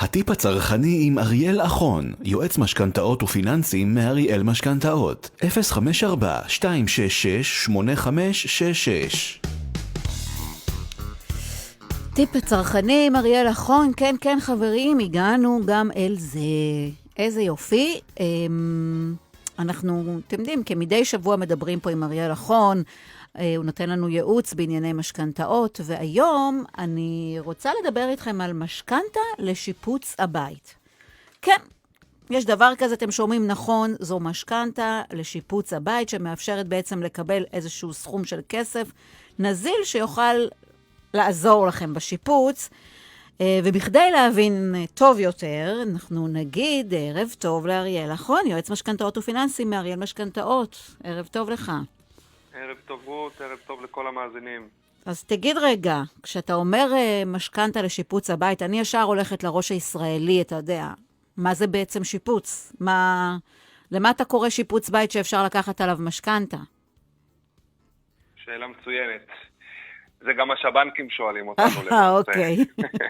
הטיפ הצרכני עם אריאל אחון, יועץ משכנתאות ופיננסים מאריאל משכנתאות, 054-266-8566 טיפ הצרכני עם אריאל אחון, כן, כן, חברים, הגענו גם אל זה. איזה יופי. אמ, אנחנו, אתם יודעים, כמדי שבוע מדברים פה עם אריאל אחון, הוא נותן לנו ייעוץ בענייני משכנתאות, והיום אני רוצה לדבר איתכם על משכנתה לשיפוץ הבית. כן, יש דבר כזה, אתם שומעים נכון, זו משכנתה לשיפוץ הבית, שמאפשרת בעצם לקבל איזשהו סכום של כסף נזיל שיוכל לעזור לכם בשיפוץ. אה, ובכדי להבין טוב יותר, אנחנו נגיד ערב טוב לאריאל אחון, יועץ משכנתאות ופיננסים מאריאל משכנתאות. ערב טוב לך. ערב טוב רות, ערב טוב לכל המאזינים. אז תגיד רגע, כשאתה אומר uh, משכנתה לשיפוץ הבית, אני ישר הולכת לראש הישראלי, אתה יודע, מה זה בעצם שיפוץ? מה... למה אתה קורא שיפוץ בית שאפשר לקחת עליו משכנתה? שאלה מצוינת. זה גם מה שהבנקים שואלים אותנו למעשה. אה, אוקיי.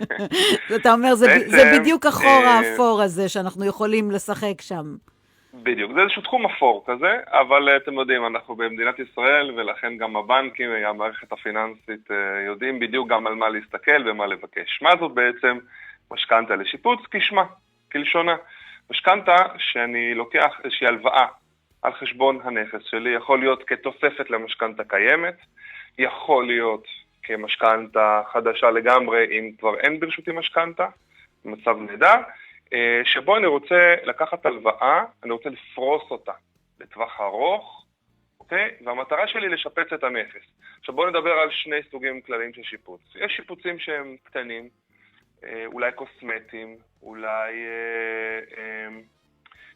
אתה אומר, זה, בעצם, זה בדיוק החור אה, האפור הזה שאנחנו יכולים לשחק שם. בדיוק, זה איזשהו תחום אפור כזה, אבל אה, אתם יודעים, אנחנו במדינת ישראל, ולכן גם הבנקים, המערכת הפיננסית, אה, יודעים בדיוק גם על מה להסתכל ומה לבקש. מה זאת בעצם משכנתה לשיפוץ? כשמה, כלשונה. משכנתה שאני לוקח איזושהי הלוואה על חשבון הנכס שלי, יכול להיות כתוספת למשכנתה קיימת, יכול להיות כמשכנתה חדשה לגמרי, אם כבר אין ברשותי משכנתה, מצב נהדר, אה, שבו אני רוצה לקחת הלוואה, אני רוצה לפרוס אותה לטווח ארוך, אוקיי? והמטרה שלי לשפץ את הנכס. עכשיו בואו נדבר על שני סוגים כלליים של שיפוץ. יש שיפוצים שהם קטנים, אה, אולי קוסמטיים, אולי אה, אה,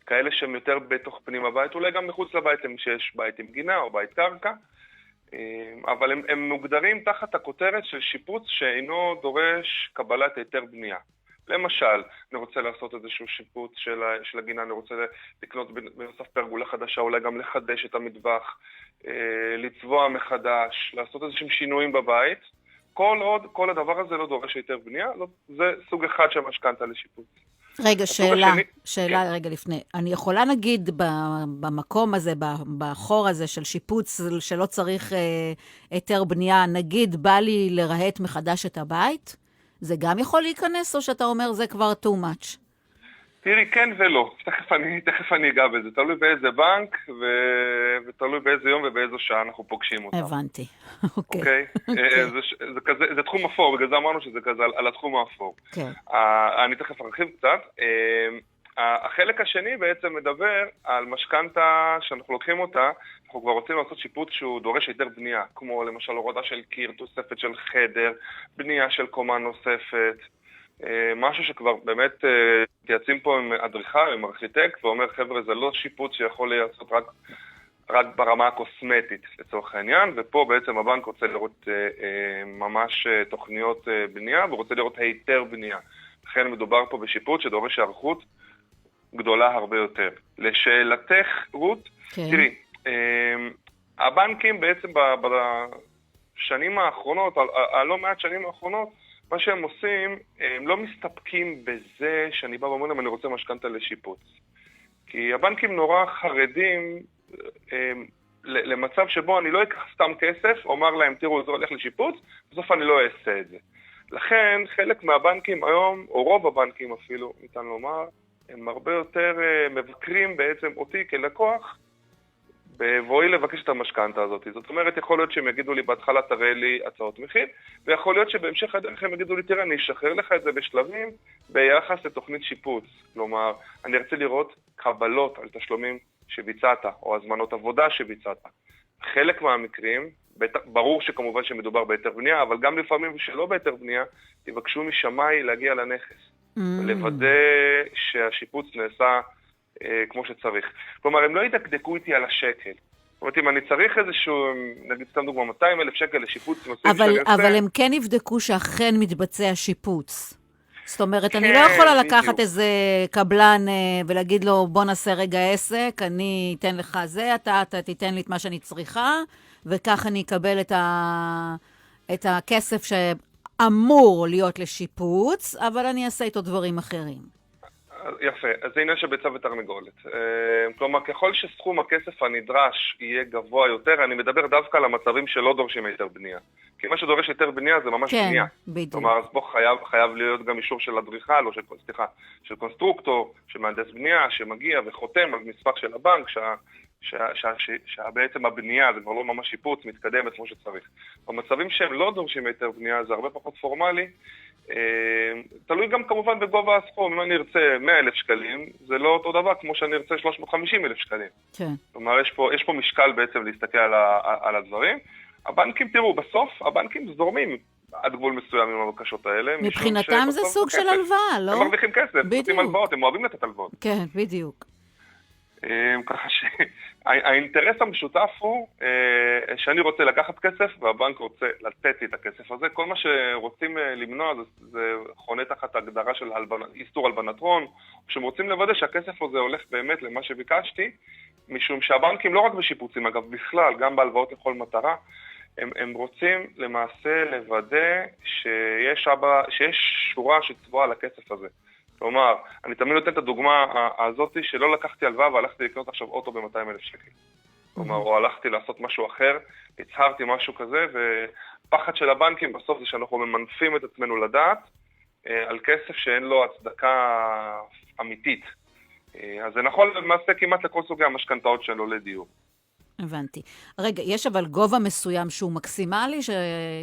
כאלה שהם יותר בתוך פנים הבית, אולי גם מחוץ לבית, אם שיש בית עם גינה או בית קרקע, אה, אבל הם, הם מוגדרים תחת הכותרת של שיפוץ שאינו דורש קבלת היתר בנייה. למשל, אני רוצה לעשות איזשהו שיפוט של, של הגינה, אני רוצה לקנות בנוסף פרגולה חדשה, אולי גם לחדש את המטבח, אה, לצבוע מחדש, לעשות איזשהם שינויים בבית. כל עוד, כל הדבר הזה לא דורש היתר בנייה, זה סוג אחד של משכנתה לשיפוט. רגע, שאלה, השני, שאלה כן. רגע לפני. אני יכולה נגיד במקום הזה, בחור הזה של שיפוץ שלא צריך אה, היתר בנייה, נגיד בא לי לרהט מחדש את הבית? זה גם יכול להיכנס, או שאתה אומר זה כבר too much? תראי, כן ולא. תכף אני, תכף אני אגע בזה. תלוי באיזה בנק ו... ותלוי באיזה יום ובאיזו שעה אנחנו פוגשים אותם. הבנתי, אוקיי. אוקיי? אה, זה, זה, כזה, זה תחום אפור, בגלל זה אמרנו שזה כזה על, על התחום האפור. כן. Uh, אני תכף ארחיב קצת. Uh, החלק השני בעצם מדבר על משכנתה שאנחנו לוקחים אותה, אנחנו כבר רוצים לעשות שיפוט שהוא דורש היתר בנייה, כמו למשל הורדה של קיר, תוספת של חדר, בנייה של קומה נוספת, אה, משהו שכבר באמת אה, מתייעצים פה עם אדריכל, עם ארכיטקט, ואומר חבר'ה זה לא שיפוט שיכול להיעשות רק, רק ברמה הקוסמטית לצורך העניין, ופה בעצם הבנק רוצה לראות אה, ממש תוכניות בנייה ורוצה לראות היתר בנייה. לכן מדובר פה בשיפוט שדורש היערכות גדולה הרבה יותר. לשאלתך, רות, כן. תראי, אמ, הבנקים בעצם בשנים האחרונות, הלא מעט שנים האחרונות, מה שהם עושים, הם לא מסתפקים בזה שאני בא ואומר להם אני רוצה משכנתה לשיפוץ. כי הבנקים נורא חרדים אמ, למצב שבו אני לא אקח סתם כסף, אומר להם תראו זה הולך לשיפוץ, בסוף אני לא אעשה את זה. לכן חלק מהבנקים היום, או רוב הבנקים אפילו, ניתן לומר, הם הרבה יותר uh, מבקרים בעצם אותי כלקוח בבואי לבקש את המשכנתה הזאת. זאת אומרת, יכול להיות שהם יגידו לי בהתחלה תראה לי הצעות מחיר, ויכול להיות שבהמשך הדרך הם יגידו לי תראה, אני אשחרר לך את זה בשלבים ביחס לתוכנית שיפוץ. כלומר, אני ארצה לראות קבלות על תשלומים שביצעת, או הזמנות עבודה שביצעת. חלק מהמקרים, ברור שכמובן שמדובר בהיתר בנייה, אבל גם לפעמים שלא בהיתר בנייה, תבקשו משמאי להגיע לנכס. Mm. לוודא שהשיפוץ נעשה אה, כמו שצריך. כלומר, הם לא ידקדקו איתי על השקל. זאת אומרת, אם אני צריך איזשהו, נגיד סתם דוגמא, 200 אלף שקל לשיפוץ אבל, אבל הם כן יבדקו שאכן מתבצע שיפוץ. זאת אומרת, כן, אני לא כן, יכולה לקחת בדיוק. איזה קבלן אה, ולהגיד לו, בוא נעשה רגע עסק, אני אתן לך זה, אתה, אתה תיתן לי את מה שאני צריכה, וכך אני אקבל את, ה, את הכסף ש... אמור להיות לשיפוץ, אבל אני אעשה איתו דברים אחרים. יפה, אז זה עניין של ביצה ותרנגולת. אה, כלומר, ככל שסכום הכסף הנדרש יהיה גבוה יותר, אני מדבר דווקא על המצבים שלא דורשים היתר בנייה. כי מה שדורש היתר בנייה זה ממש כן, בנייה. כן, בדיוק. כלומר, אז פה חייב, חייב להיות גם אישור של אדריכל, או של, סליחה, של קונסטרוקטור, של מהנדס בנייה, שמגיע וחותם על מספר של הבנק, שה, שבעצם הבנייה זה כבר לא ממש שיפוץ, מתקדמת כמו שצריך. במצבים שהם לא דורשים היתר בנייה זה הרבה פחות פורמלי, אה, תלוי גם כמובן בגובה הסכום, אם אני ארצה 100 אלף שקלים, זה לא אותו דבר כמו שאני ארצה 350 אלף שקלים. כן. כלומר, יש פה, יש פה משקל בעצם להסתכל על, ה, על הדברים. הבנקים, תראו, בסוף הבנקים זורמים עד גבול מסוים עם הבקשות האלה. מבחינתם זה סוג של הלוואה, לא? הם מרוויחים כסף, הם נותנים הלוואות, הם אוהבים לתת הלוואות. כן, בדיוק. אה, ככה שהאינטרס המשותף הוא אה, שאני רוצה לקחת כסף והבנק רוצה לתת לי את הכסף הזה. כל מה שרוצים אה, למנוע זה, זה חונה תחת הגדרה של איסור הלבנת הון, שהם רוצים לוודא שהכסף הזה הולך באמת למה שביקשתי, משום שהבנקים לא רק בשיפוצים, אגב, בכלל, גם בהלוואות לכל מטרה, הם, הם רוצים למעשה לוודא שיש, אבא, שיש שורה שצבועה לכסף הזה. כלומר, אני תמיד נותן את הדוגמה הזאתי שלא לקחתי הלוואה והלכתי לקנות עכשיו אוטו ב-200 אלף שקל. כלומר, או הלכתי לעשות משהו אחר, הצהרתי משהו כזה, ופחד של הבנקים בסוף זה שאנחנו ממנפים את עצמנו לדעת אה, על כסף שאין לו הצדקה אמיתית. אה, אז זה נכון למעשה כמעט לכל סוגי המשכנתאות שלו לדיור. הבנתי. רגע, יש אבל גובה מסוים שהוא מקסימלי, ש...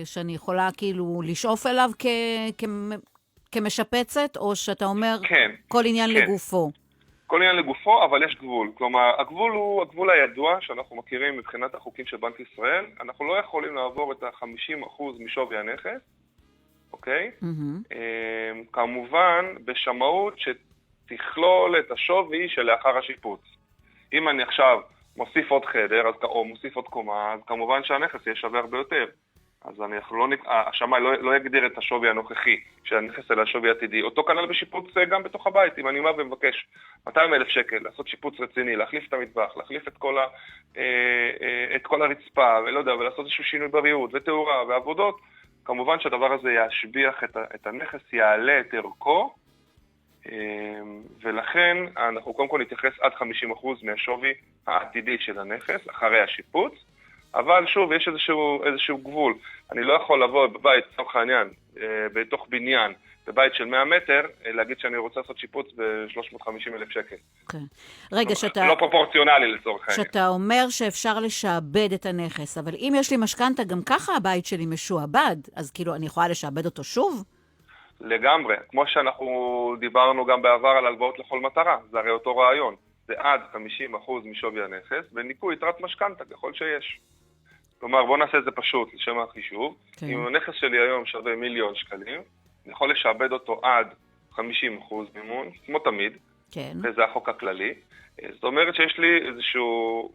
שאני יכולה כאילו לשאוף אליו כ... כ... כמשפצת, או שאתה אומר כן, כל עניין כן. לגופו? כל עניין לגופו, אבל יש גבול. כלומר, הגבול הוא הגבול הידוע שאנחנו מכירים מבחינת החוקים של בנק ישראל. אנחנו לא יכולים לעבור את ה-50% משווי הנכס, אוקיי? Mm-hmm. כמובן, בשמאות שתכלול את השווי שלאחר השיפוץ. אם אני עכשיו מוסיף עוד חדר, אז, או מוסיף עוד קומה, אז כמובן שהנכס יהיה שווה הרבה יותר. אז אנחנו לא, השמאי לא, לא יגדיר את השווי הנוכחי של הנכס אלא השווי העתידי. אותו כנ"ל בשיפוץ אה, גם בתוך הבית. אם אני בא ומבקש 200 אלף שקל, לעשות שיפוץ רציני, להחליף את המטבח, להחליף את כל, ה, אה, אה, את כל הרצפה, ולא יודע, ולעשות איזשהו שינוי בריהוט ותאורה ועבודות, כמובן שהדבר הזה ישביח את, את הנכס, יעלה את ערכו, ולכן אנחנו קודם כל נתייחס עד 50% מהשווי העתידי של הנכס, אחרי השיפוץ. אבל שוב, יש איזשהו, איזשהו גבול. אני לא יכול לבוא בבית, לצורך העניין, אה, בתוך בניין, בבית של 100 מטר, אה, להגיד שאני רוצה לעשות שיפוץ ב-350 אלף שקל. כן. רגע, שאתה... לא פרופורציונלי לצורך העניין. שאתה אומר שאפשר לשעבד את הנכס, אבל אם יש לי משכנתה, גם ככה הבית שלי משועבד, אז כאילו, אני יכולה לשעבד אותו שוב? לגמרי. כמו שאנחנו דיברנו גם בעבר על הלוואות לכל מטרה, זה הרי אותו רעיון. זה עד 50% משווי הנכס, בניכוי יתרת משכנתה ככל שיש. כלומר, בואו נעשה את זה פשוט, לשם החישוב. כן. אם הנכס שלי היום שווה מיליון שקלים, אני יכול לשעבד אותו עד 50% מימון, כמו תמיד, כן. וזה החוק הכללי. זאת אומרת שיש לי איזשהו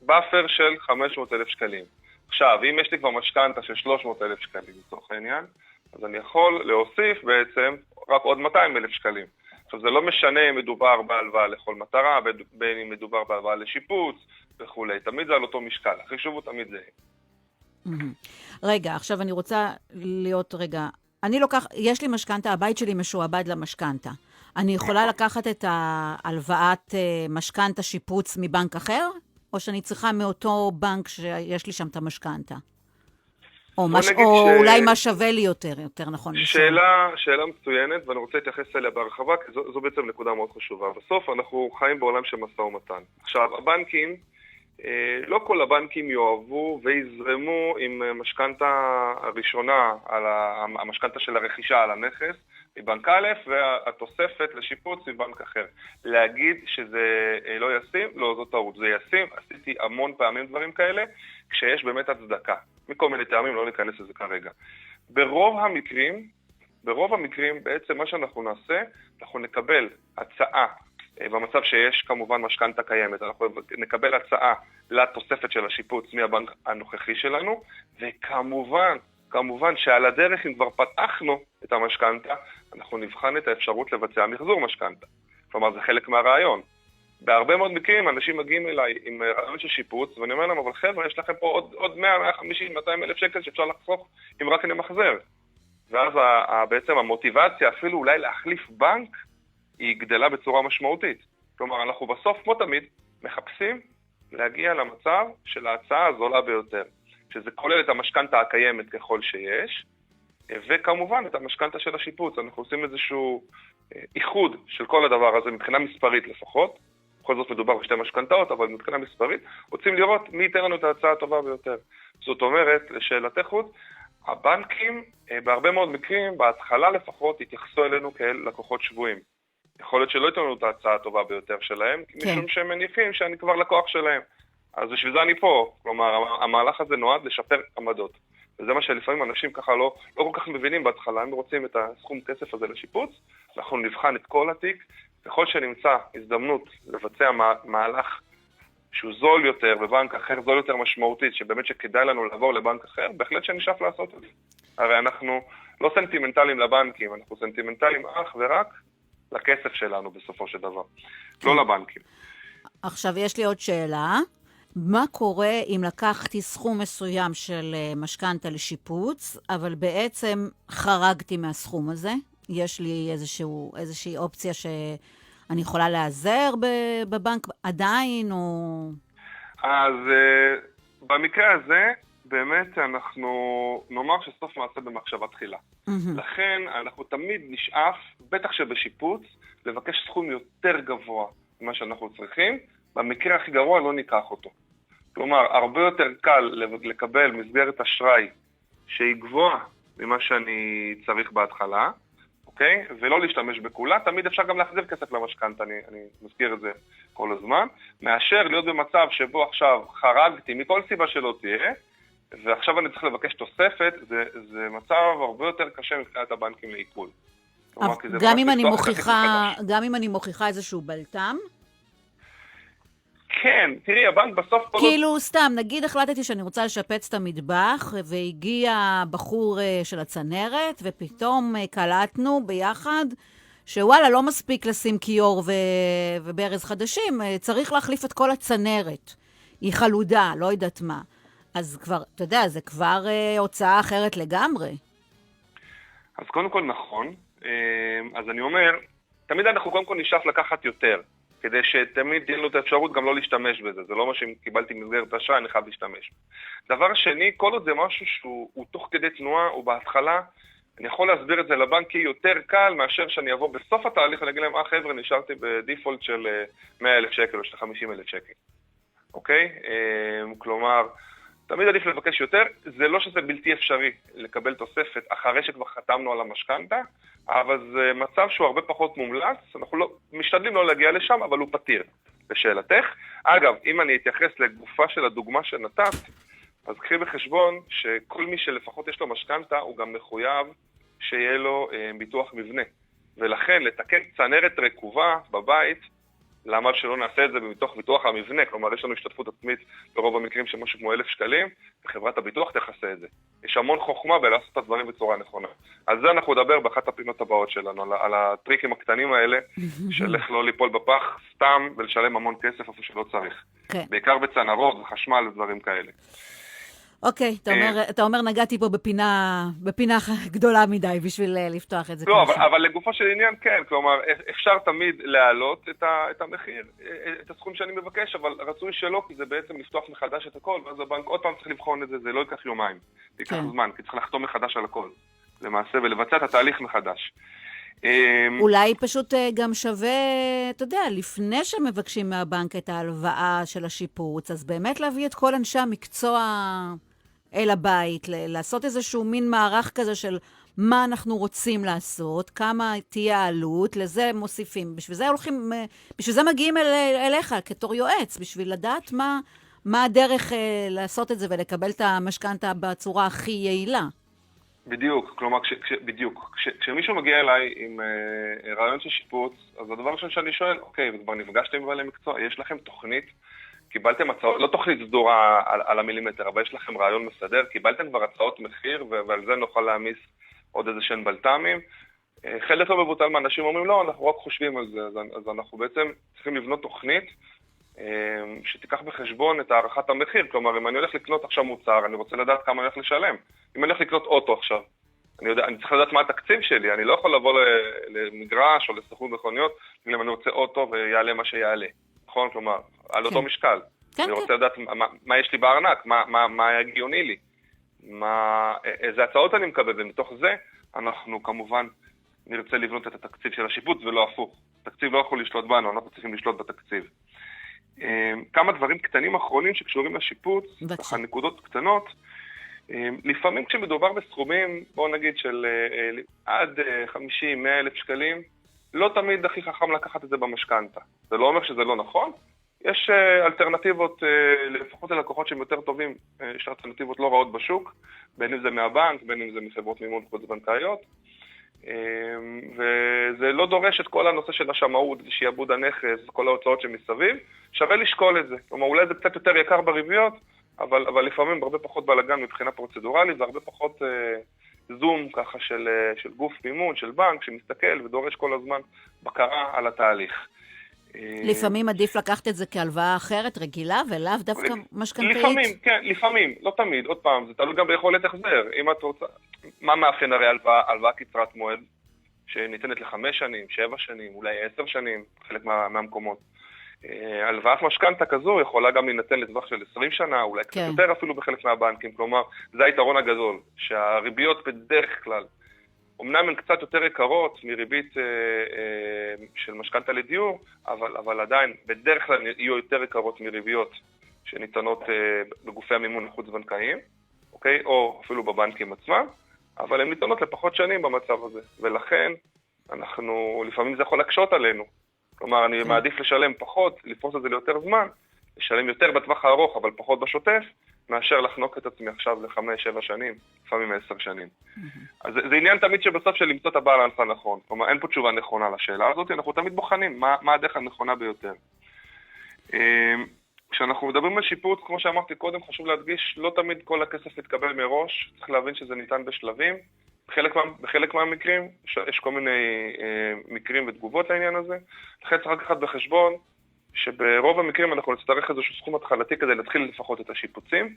buffer של 500 אלף שקלים. עכשיו, אם יש לי כבר משכנתה של 300 אלף שקלים לצורך העניין, אז אני יכול להוסיף בעצם רק עוד 200 אלף שקלים. עכשיו, זה לא משנה אם מדובר בהלוואה לכל מטרה, בין אם מדובר בהלוואה לשיפוץ וכולי, תמיד זה על אותו משקל, החישוב הוא תמיד זהה. רגע, עכשיו אני רוצה להיות רגע... אני לוקח, יש לי משכנתה, הבית שלי משועבד למשכנתה. אני יכולה לקחת את ההלוואת אה, משכנתה שיפוץ מבנק אחר? או שאני צריכה מאותו בנק שיש לי שם את המשכנתה? או, מש... או ש... אולי מה שווה לי יותר, יותר נכון. שאלה, שאלה מצוינת, ואני רוצה להתייחס אליה בהרחבה, כי זו, זו בעצם נקודה מאוד חשובה. בסוף אנחנו חיים בעולם של משא ומתן. עכשיו, הבנקים, לא כל הבנקים יאהבו ויזרמו עם משכנתה הראשונה, המשכנתה של הרכישה על הנכס, מבנק א', והתוספת לשיפוץ מבנק אחר. להגיד שזה אה, לא ישים, לא, זו טעות. זה ישים, עשיתי המון פעמים דברים כאלה, כשיש באמת הצדקה. מכל מיני טעמים, לא ניכנס לזה כרגע. ברוב המקרים, ברוב המקרים בעצם מה שאנחנו נעשה, אנחנו נקבל הצעה, אה, במצב שיש כמובן משכנתה קיימת, אנחנו נקבל הצעה לתוספת של השיפוץ מהבנק הנוכחי שלנו, וכמובן, כמובן שעל הדרך, אם כבר פתחנו את המשכנתה, אנחנו נבחן את האפשרות לבצע מחזור משכנתה. כלומר, זה חלק מהרעיון. בהרבה מאוד מקרים אנשים מגיעים אליי עם רעיון של שיפוץ, ואני אומר להם, אבל חבר'ה, יש לכם פה עוד, עוד 100, 150, 200 אלף שקל שאפשר לחסוך אם רק נמחזר. ואז בעצם המוטיבציה אפילו אולי להחליף בנק, היא גדלה בצורה משמעותית. כלומר, אנחנו בסוף, כמו תמיד, מחפשים להגיע למצב של ההצעה הזולה ביותר, שזה כולל את המשכנתה הקיימת ככל שיש, וכמובן את המשכנתה של השיפוץ. אנחנו עושים איזשהו אה, איחוד של כל הדבר הזה, מבחינה מספרית לפחות. בכל זאת מדובר בשתי משכנתאות, אבל מבחינה מספרית, רוצים לראות מי ייתן לנו את ההצעה הטובה ביותר. זאת אומרת, לשאלתך רות, הבנקים אה, בהרבה מאוד מקרים, בהתחלה לפחות, התייחסו אלינו כאל לקוחות שבויים. יכול להיות שלא ייתנו לנו את ההצעה הטובה ביותר שלהם, כן. משום שהם מניחים שאני כבר לקוח שלהם. אז בשביל זה אני פה. כלומר, המהלך הזה נועד לשפר עמדות. וזה מה שלפעמים אנשים ככה לא, לא כל כך מבינים בהתחלה, הם רוצים את הסכום כסף הזה לשיפוץ, אנחנו נבחן את כל התיק, ככל שנמצא הזדמנות לבצע מהלך שהוא זול יותר בבנק אחר, זול יותר משמעותית, שבאמת שכדאי לנו לעבור לבנק אחר, בהחלט שנשאף לעשות את זה. הרי אנחנו לא סנטימנטליים לבנקים, אנחנו סנטימנטליים אך ורק לכסף שלנו בסופו של דבר, לא כן. לבנקים. עכשיו יש לי עוד שאלה. מה קורה אם לקחתי סכום מסוים של אה, משכנתה לשיפוץ, אבל בעצם חרגתי מהסכום הזה? יש לי איזשהו, איזושהי אופציה שאני יכולה להיעזר בבנק עדיין, או... אז uh, במקרה הזה, באמת אנחנו נאמר שסוף מעשה במחשבה תחילה. Mm-hmm. לכן אנחנו תמיד נשאף, בטח שבשיפוץ, לבקש סכום יותר גבוה ממה שאנחנו צריכים. במקרה הכי גרוע לא ניקח אותו. כלומר, הרבה יותר קל לקבל מסגרת אשראי שהיא גבוהה ממה שאני צריך בהתחלה, אוקיי? ולא להשתמש בכולה. תמיד אפשר גם להחזיר כסף למשכנתה, אני, אני מזכיר את זה כל הזמן, מאשר להיות במצב שבו עכשיו חרגתי מכל סיבה שלא תהיה, ועכשיו אני צריך לבקש תוספת, זה, זה מצב הרבה יותר קשה מבחינת הבנקים לעיכול. גם אם, אני מוכיחה, גם אם אני מוכיחה איזשהו בלת"ם? כן, תראי, הבנק בסוף... כאילו, סתם, נגיד החלטתי שאני רוצה לשפץ את המטבח, והגיע בחור אה, של הצנרת, ופתאום אה, קלטנו ביחד שוואלה, לא מספיק לשים כיור ו... וברז חדשים, אה, צריך להחליף את כל הצנרת. היא חלודה, לא יודעת מה. אז כבר, אתה יודע, זה כבר אה, הוצאה אחרת לגמרי. אז קודם כל נכון. אה, אז אני אומר, תמיד אנחנו קודם כל נשאף לקחת יותר. כדי שתמיד תהיה לנו את האפשרות גם לא להשתמש בזה. זה לא מה שאם קיבלתי מסגרת אשראי, אני חייב להשתמש. דבר שני, כל עוד זה משהו שהוא תוך כדי תנועה, הוא בהתחלה, אני יכול להסביר את זה לבנק יותר קל מאשר שאני אבוא בסוף התהליך ואני אגיד להם, אה חבר'ה, נשארתי בדיפולט של 100,000 אה, שקל או של 50,000 שקל, אוקיי? אה, כלומר, תמיד עדיף לבקש יותר, זה לא שזה בלתי אפשרי לקבל תוספת אחרי שכבר חתמנו על המשכנתה, אבל זה מצב שהוא הרבה פחות מומלץ, אנחנו לא, משתדלים לא להגיע לשם, אבל הוא פתיר, לשאלתך. אגב, אם אני אתייחס לגופה של הדוגמה שנתת, אז קחי בחשבון שכל מי שלפחות יש לו משכנתה, הוא גם מחויב שיהיה לו אה, ביטוח מבנה. ולכן לתקן צנרת רקובה בבית, למה שלא נעשה את זה מתוך ביטוח המבנה? כלומר, יש לנו השתתפות עצמית ברוב המקרים של משהו כמו אלף שקלים, וחברת הביטוח תכסה את זה. יש המון חוכמה בלעשות את הדברים בצורה נכונה. על זה אנחנו נדבר באחת הפינות הבאות שלנו, על, על הטריקים הקטנים האלה, של איך לא ליפול בפח סתם ולשלם המון כסף איפה שלא צריך. כן. בעיקר בצנרות וחשמל ודברים כאלה. אוקיי, אתה אומר, אה, אתה אומר נגעתי פה בפינה, בפינה גדולה מדי בשביל אה, לפתוח את זה. לא, אבל, אבל לגופו של עניין כן, כלומר, אפשר תמיד להעלות את, ה, את המחיר, אה, את הסכום שאני מבקש, אבל רצוי שלא, כי זה בעצם לפתוח מחדש את הכל, ואז הבנק עוד פעם צריך לבחון את זה, זה לא ייקח יומיים, זה ייקח כן. זמן, כי צריך לחתום מחדש על הכל, למעשה, ולבצע את התהליך מחדש. אמ, אולי פשוט גם שווה, אתה יודע, לפני שמבקשים מהבנק את ההלוואה של השיפוץ, אז באמת להביא את כל אנשי המקצוע אל הבית, לעשות איזשהו מין מערך כזה של מה אנחנו רוצים לעשות, כמה תהיה העלות, לזה מוסיפים. בשביל זה הולכים, בשביל זה מגיעים אל, אליך כתור יועץ, בשביל לדעת מה, מה הדרך אה, לעשות את זה ולקבל את המשכנתה בצורה הכי יעילה. בדיוק, כלומר, כש, כש, בדיוק. כש, כשמישהו מגיע אליי עם אה, רעיון של שיפוץ, אז הדבר הראשון שאני שואל, אוקיי, וכבר נפגשתם עם בעלי מקצוע, יש לכם תוכנית קיבלתם הצעות, לא תוכנית סדורה על, על המילימטר, אבל יש לכם רעיון מסדר, קיבלתם כבר הצעות מחיר, ועל זה נוכל להעמיס עוד איזה שהם בלת"מים. אה, חלק לא מבוטל מהאנשים אומרים, לא, אנחנו רק חושבים על זה, אז, אז אנחנו בעצם צריכים לבנות תוכנית אה, שתיקח בחשבון את הערכת המחיר. כלומר, אם אני הולך לקנות עכשיו מוצר, אני רוצה לדעת כמה אני הולך לשלם. אם אני הולך לקנות אוטו עכשיו, אני, יודע, אני צריך לדעת מה התקציב שלי, אני לא יכול לבוא למגרש או לסוכנות מכוניות, בגלל אני רוצה אוטו ויעלה מה שיעלה, נכון? כלומר, על אותו כן. משקל. כן, אני כן. רוצה לדעת מה, מה יש לי בארנק, מה, מה, מה הגיוני לי, מה, איזה הצעות אני מקבל, ומתוך זה אנחנו כמובן נרצה לבנות את התקציב של השיפוץ ולא הפוך. התקציב לא יכול לשלוט בנו, אנחנו צריכים לשלוט בתקציב. אמ, כמה דברים קטנים אחרונים שקשורים לשיפוץ, ככה נקודות קטנות. אמ, לפעמים כשמדובר בסכומים, בואו נגיד של אה, אה, עד 50-100 אה, אלף שקלים, לא תמיד הכי חכם לקחת את זה במשכנתה. זה לא אומר שזה לא נכון, יש אלטרנטיבות, לפחות ללקוחות שהם יותר טובים, יש אלטרנטיבות לא רעות בשוק, בין אם זה מהבנק, בין אם זה מחברות מימון חוץ-בנקאיות. וזה לא דורש את כל הנושא של השמאות ושעבוד הנכס, כל ההוצאות שמסביב, שווה לשקול את זה. כלומר, אולי זה קצת יותר יקר בריביות, אבל, אבל לפעמים הרבה פחות בלאגן מבחינה פרוצדורלית והרבה פחות אה, זום ככה של, אה, של גוף מימון, של בנק, שמסתכל ודורש כל הזמן בקרה על התהליך. אה, לפעמים עדיף לקחת את זה כהלוואה אחרת, רגילה, ולאו דווקא משכנתאית? לפעמים, כן, לפעמים, לא תמיד, עוד פעם, זה תלוי גם ביכולת החזר. אם את רוצה... מה מאפיין הרי הלוואה, הלוואה קצרת מועד, שניתנת לחמש שנים, שבע שנים, אולי עשר שנים, חלק מה, מהמקומות. אה, הלוואת משכנתה כזו יכולה גם להינתן לטווח של 20 שנה, אולי כן. קצת יותר אפילו בחלק מהבנקים. כלומר, זה היתרון הגדול, שהריביות בדרך כלל אמנם הן קצת יותר יקרות מריבית אה, אה, של משכנתה לדיור, אבל, אבל עדיין בדרך כלל יהיו יותר יקרות מריביות שניתנות אה, בגופי המימון החוץ-בנקאיים, אוקיי? או אפילו בבנקים עצמם, אבל הן ניתנות לפחות שנים במצב הזה, ולכן אנחנו, לפעמים זה יכול להקשות עלינו. כלומר, אני כן. מעדיף לשלם פחות, לפרוס את זה ליותר זמן, לשלם יותר בטווח הארוך, אבל פחות בשוטף, מאשר לחנוק את עצמי עכשיו לחמש, שבע שנים, לפעמים עשר שנים. אז זה, זה עניין תמיד שבסוף של למצוא את הבאלנס הנכון. כלומר, אין פה תשובה נכונה לשאלה הזאת, אנחנו תמיד בוחנים מה, מה הדרך הנכונה ביותר. אמ, כשאנחנו מדברים על שיפוץ, כמו שאמרתי קודם, חשוב להדגיש, לא תמיד כל הכסף מתקבל מראש, צריך להבין שזה ניתן בשלבים. בחלק, מה, בחלק מהמקרים יש, יש כל מיני אה, מקרים ותגובות לעניין הזה, לכן צריך לקחת בחשבון שברוב המקרים אנחנו נצטרך איזשהו סכום התחלתי כדי להתחיל לפחות את השיפוצים,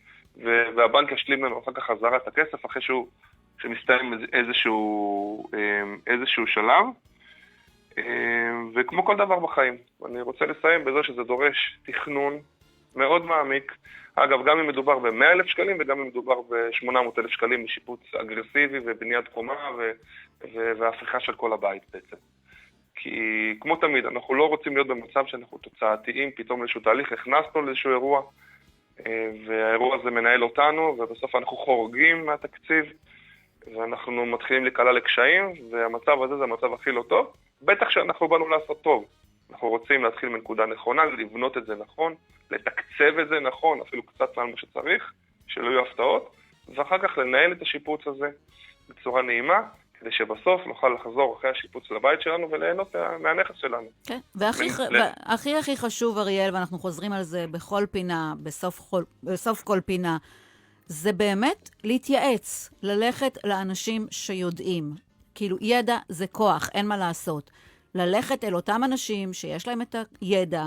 והבנק ישלים לנו אחר כך חזרה את הכסף אחרי שהוא, שמסתיים איזשהו, אמ, איזשהו שלב. אמ, וכמו כל דבר בחיים, אני רוצה לסיים בזה שזה דורש תכנון מאוד מעמיק. אגב, גם אם מדובר ב-100,000 שקלים וגם אם מדובר ב-800,000 שקלים לשיפוץ אגרסיבי ובניית קומה והפיכה של כל הבית בעצם. כי כמו תמיד, אנחנו לא רוצים להיות במצב שאנחנו תוצאתיים, פתאום לאיזשהו תהליך, הכנסנו לאיזשהו אירוע, אה, והאירוע הזה מנהל אותנו, ובסוף אנחנו חורגים מהתקציב, ואנחנו מתחילים להיקלע לקשיים, והמצב הזה זה המצב הכי לא טוב. בטח שאנחנו באנו לעשות טוב. אנחנו רוצים להתחיל מנקודה נכונה, לבנות את זה נכון, לתקצב את זה נכון, אפילו קצת מעל מה שצריך, שלא יהיו הפתעות, ואחר כך לנהל את השיפוץ הזה בצורה נעימה, כדי שבסוף נוכל לחזור אחרי השיפוץ לבית שלנו וליהנות מהנכס שלנו. כן, והכי ח... הכי חשוב, אריאל, ואנחנו חוזרים על זה בכל פינה, בסוף כל, בסוף כל פינה, זה באמת להתייעץ, ללכת לאנשים שיודעים. כאילו, ידע זה כוח, אין מה לעשות. ללכת אל אותם אנשים שיש להם את הידע,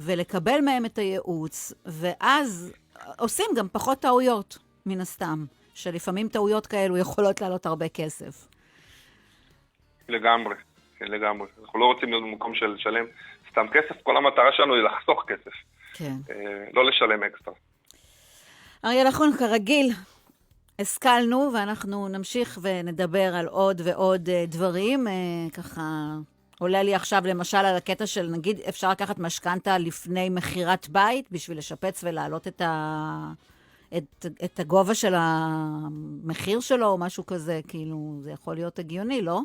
ולקבל מהם את הייעוץ, ואז עושים גם פחות טעויות, מן הסתם. שלפעמים טעויות כאלו יכולות לעלות הרבה כסף. לגמרי, כן, לגמרי. אנחנו לא רוצים להיות במקום של לשלם סתם כסף, כל המטרה שלנו היא לחסוך כסף. כן. אה, לא לשלם אקסטרה. אריה לחון, כרגיל, השכלנו, ואנחנו נמשיך ונדבר על עוד ועוד אה, דברים. אה, ככה, עולה לי עכשיו למשל על הקטע של, נגיד, אפשר לקחת משכנתה לפני מכירת בית בשביל לשפץ ולהעלות את, ה... את, את הגובה של המחיר שלו או משהו כזה, כאילו, זה יכול להיות הגיוני, לא?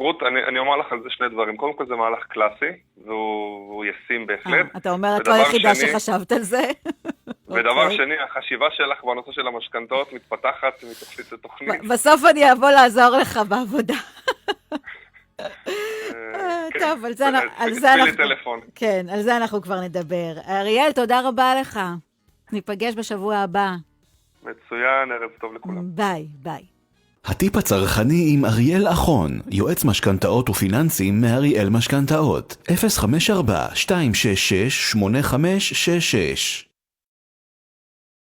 רות, אני, אני אומר לך על זה שני דברים. קודם כל זה מהלך קלאסי, והוא, ישים בהחלט. 아, אה, אתה אומר, את לא היחידה שחשבת על זה. ודבר okay. אוקיי. שני, החשיבה שלך בנושא של המשכנתאות מתפתחת מתוכנית לתוכנית. בסוף אני אבוא לעזור לך בעבודה. אה, כן. טוב, על זה, אנחנו... טלפון. כן, על זה אנחנו כבר נדבר. אריאל, תודה רבה לך. ניפגש בשבוע הבא. מצוין, ערב טוב לכולם. ביי, ביי. הטיפ הצרכני עם אריאל אחון, יועץ משכנתאות ופיננסים מאריאל משכנתאות, 054-266-8566